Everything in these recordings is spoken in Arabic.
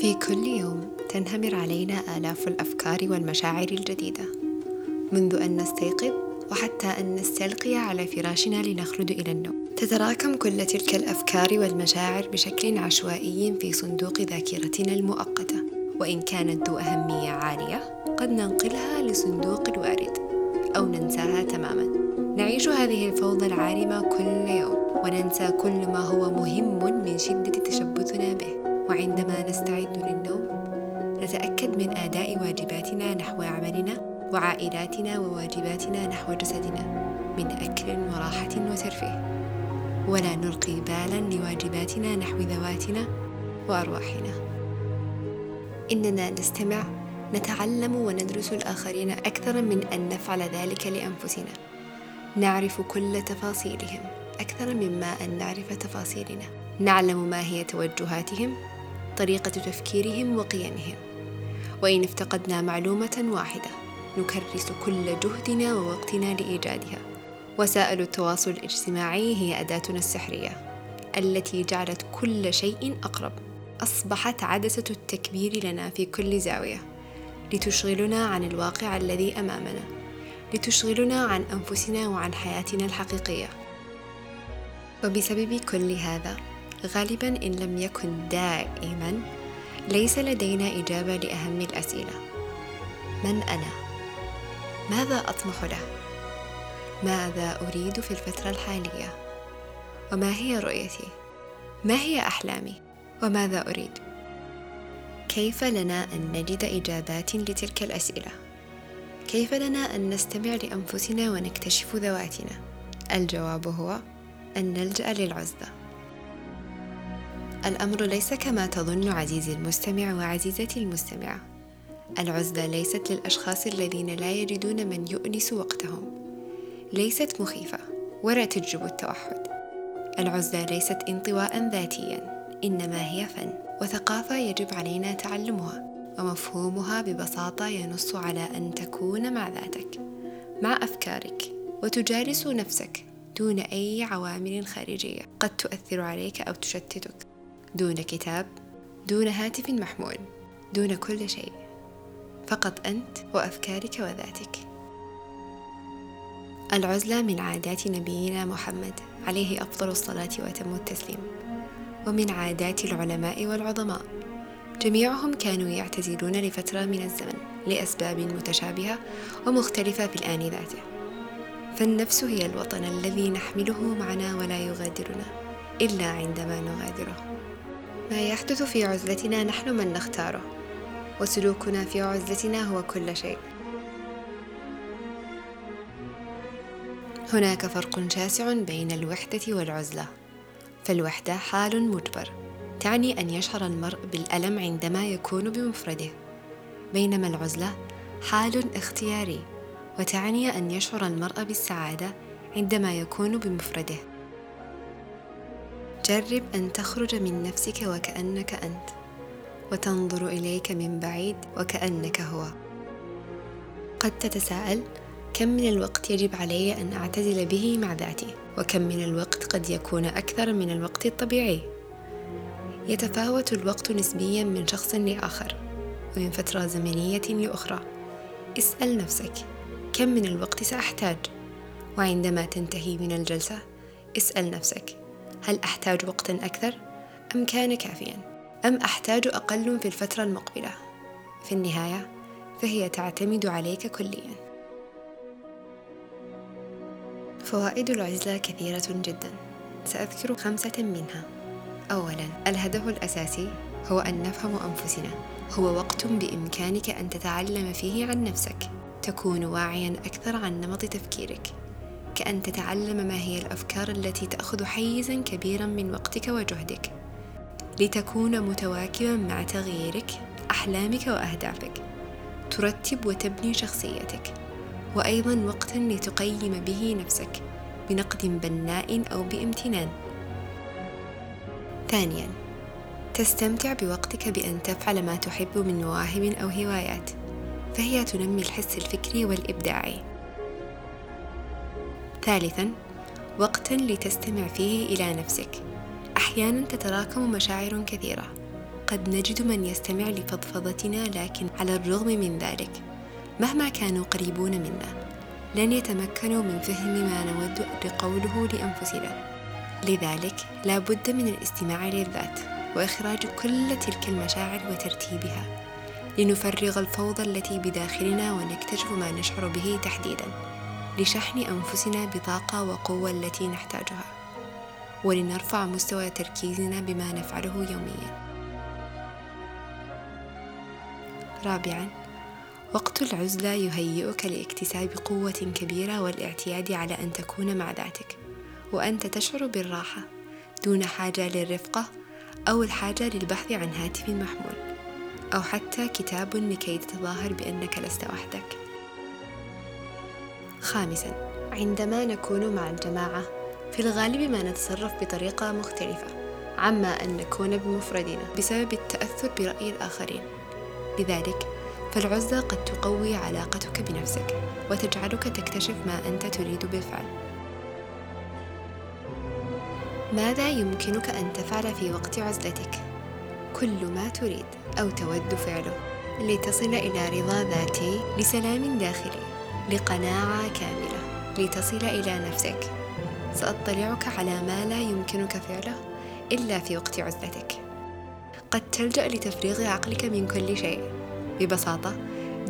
في كل يوم تنهمر علينا آلاف الأفكار والمشاعر الجديدة. منذ أن نستيقظ وحتى أن نستلقي على فراشنا لنخلد إلى النوم. تتراكم كل تلك الأفكار والمشاعر بشكل عشوائي في صندوق ذاكرتنا المؤقتة. وإن كانت ذو أهمية عالية قد ننقلها لصندوق الوارد أو ننساها تماما. نعيش هذه الفوضى العارمة كل يوم وننسى كل ما هو مهم من شدة وعندما نستعد للنوم نتأكد من أداء واجباتنا نحو عملنا وعائلاتنا وواجباتنا نحو جسدنا من أكل وراحة وترفيه. ولا نلقي بالا لواجباتنا نحو ذواتنا وأرواحنا. إننا نستمع نتعلم وندرس الآخرين أكثر من أن نفعل ذلك لأنفسنا. نعرف كل تفاصيلهم أكثر مما أن نعرف تفاصيلنا. نعلم ما هي توجهاتهم طريقة تفكيرهم وقيمهم. وإن افتقدنا معلومة واحدة نكرس كل جهدنا ووقتنا لإيجادها. وسائل التواصل الاجتماعي هي أداتنا السحرية التي جعلت كل شيء أقرب. أصبحت عدسة التكبير لنا في كل زاوية. لتشغلنا عن الواقع الذي أمامنا. لتشغلنا عن أنفسنا وعن حياتنا الحقيقية. وبسبب كل هذا غالبا إن لم يكن دائما ليس لدينا إجابة لأهم الأسئلة من أنا؟ ماذا أطمح له؟ ماذا أريد في الفترة الحالية؟ وما هي رؤيتي؟ ما هي أحلامي؟ وماذا أريد؟ كيف لنا أن نجد إجابات لتلك الأسئلة؟ كيف لنا أن نستمع لأنفسنا ونكتشف ذواتنا؟ الجواب هو أن نلجأ للعزلة الأمر ليس كما تظن عزيزي المستمع وعزيزتي المستمعة. العزلة ليست للأشخاص الذين لا يجدون من يؤنس وقتهم. ليست مخيفة ولا تجب التوحد. العزلة ليست انطواء ذاتيا إنما هي فن وثقافة يجب علينا تعلمها ومفهومها ببساطة ينص على أن تكون مع ذاتك مع أفكارك وتجالس نفسك دون أي عوامل خارجية. قد تؤثر عليك أو تشتتك. دون كتاب دون هاتف محمول دون كل شيء. فقط أنت وأفكارك وذاتك. العزلة من عادات نبينا محمد عليه أفضل الصلاة وأتم التسليم. ومن عادات العلماء والعظماء. جميعهم كانوا يعتزلون لفترة من الزمن لأسباب متشابهة ومختلفة في الآن ذاته. فالنفس هي الوطن الذي نحمله معنا ولا يغادرنا إلا عندما نغادره. ما يحدث في عزلتنا نحن من نختاره وسلوكنا في عزلتنا هو كل شيء. هناك فرق شاسع بين الوحدة والعزلة. فالوحدة حال مجبر تعني أن يشعر المرء بالألم عندما يكون بمفرده. بينما العزلة حال اختياري وتعني أن يشعر المرء بالسعادة عندما يكون بمفرده. جرب أن تخرج من نفسك وكأنك أنت وتنظر إليك من بعيد وكأنك هو. قد تتساءل كم من الوقت يجب علي أن أعتزل به مع ذاتي؟ وكم من الوقت قد يكون أكثر من الوقت الطبيعي؟ يتفاوت الوقت نسبيا من شخص لآخر ومن فترة زمنية لأخرى. اسأل نفسك كم من الوقت سأحتاج؟ وعندما تنتهي من الجلسة اسأل نفسك هل أحتاج وقتا أكثر؟ أم كان كافيا؟ أم أحتاج أقل في الفترة المقبلة؟ في النهاية فهي تعتمد عليك كليا. فوائد العزلة كثيرة جدا. سأذكر خمسة منها. أولا الهدف الأساسي هو أن نفهم أنفسنا. هو وقت بإمكانك أن تتعلم فيه عن نفسك. تكون واعيا أكثر عن نمط تفكيرك. كأن تتعلم ما هي الأفكار التي تأخذ حيزا كبيرا من وقتك وجهدك. لتكون متواكبا مع تغييرك أحلامك وأهدافك. ترتب وتبني شخصيتك. وأيضا وقتا لتقيم به نفسك بنقد بناء أو بامتنان. ثانيا تستمتع بوقتك بأن تفعل ما تحب من مواهب أو هوايات. فهي تنمي الحس الفكري والإبداعي. ثالثا وقتا لتستمع فيه إلى نفسك. أحيانا تتراكم مشاعر كثيرة. قد نجد من يستمع لفضفضتنا لكن على الرغم من ذلك مهما كانوا قريبون منا لن يتمكنوا من فهم ما نود لقوله لأنفسنا. لذلك لا بد من الاستماع للذات وإخراج كل تلك المشاعر وترتيبها. لنفرغ الفوضى التي بداخلنا ونكتشف ما نشعر به تحديدا. لشحن أنفسنا بطاقة وقوة التي نحتاجها ولنرفع مستوى تركيزنا بما نفعله يوميا. رابعا وقت العزلة يهيئك لاكتساب قوة كبيرة والاعتياد على أن تكون مع ذاتك وأنت تشعر بالراحة دون حاجة للرفقة أو الحاجة للبحث عن هاتف محمول أو حتى كتاب لكي تتظاهر بأنك لست وحدك. خامسا عندما نكون مع الجماعة في الغالب ما نتصرف بطريقة مختلفة عما أن نكون بمفردنا بسبب التأثر برأي الآخرين. لذلك فالعزلة قد تقوي علاقتك بنفسك وتجعلك تكتشف ما أنت تريد بالفعل. ماذا يمكنك أن تفعل في وقت عزلتك؟ كل ما تريد أو تود فعله. لتصل إلى رضا ذاتي لسلام داخلي. لقناعة كاملة. لتصل إلى نفسك. سأطلعك على ما لا يمكنك فعله إلا في وقت عزلتك. قد تلجأ لتفريغ عقلك من كل شيء. ببساطة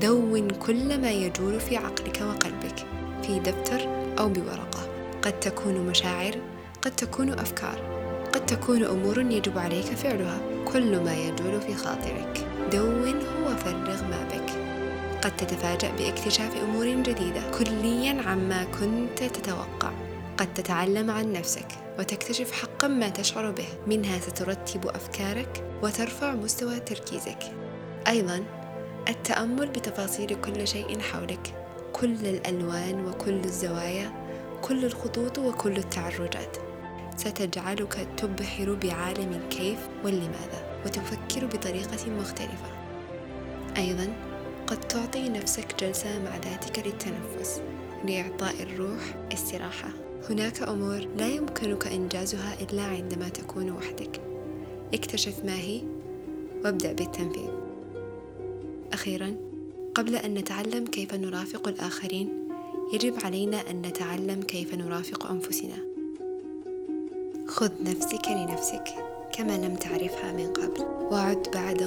دون كل ما يجول في عقلك وقلبك في دفتر أو بورقة. قد تكون مشاعر قد تكون أفكار. قد تكون أمور يجب عليك فعلها كل ما يجول في خاطرك. دونه وفرغ ما بك. قد تتفاجأ باكتشاف أمور جديدة كليا عما كنت تتوقع. قد تتعلم عن نفسك وتكتشف حقا ما تشعر به. منها سترتب أفكارك وترفع مستوى تركيزك. أيضا التأمل بتفاصيل كل شيء حولك. كل الألوان وكل الزوايا كل الخطوط وكل التعرجات. ستجعلك تبحر بعالم الكيف واللماذا وتفكر بطريقة مختلفة. أيضا قد تعطي نفسك جلسة مع ذاتك للتنفس لإعطاء الروح استراحة. هناك أمور لا يمكنك إنجازها إلا عندما تكون وحدك. اكتشف ما هي وابدأ بالتنفيذ. أخيرا قبل أن نتعلم كيف نرافق الآخرين يجب علينا أن نتعلم كيف نرافق أنفسنا. خذ نفسك لنفسك كما لم تعرفها من قبل. وعد بعد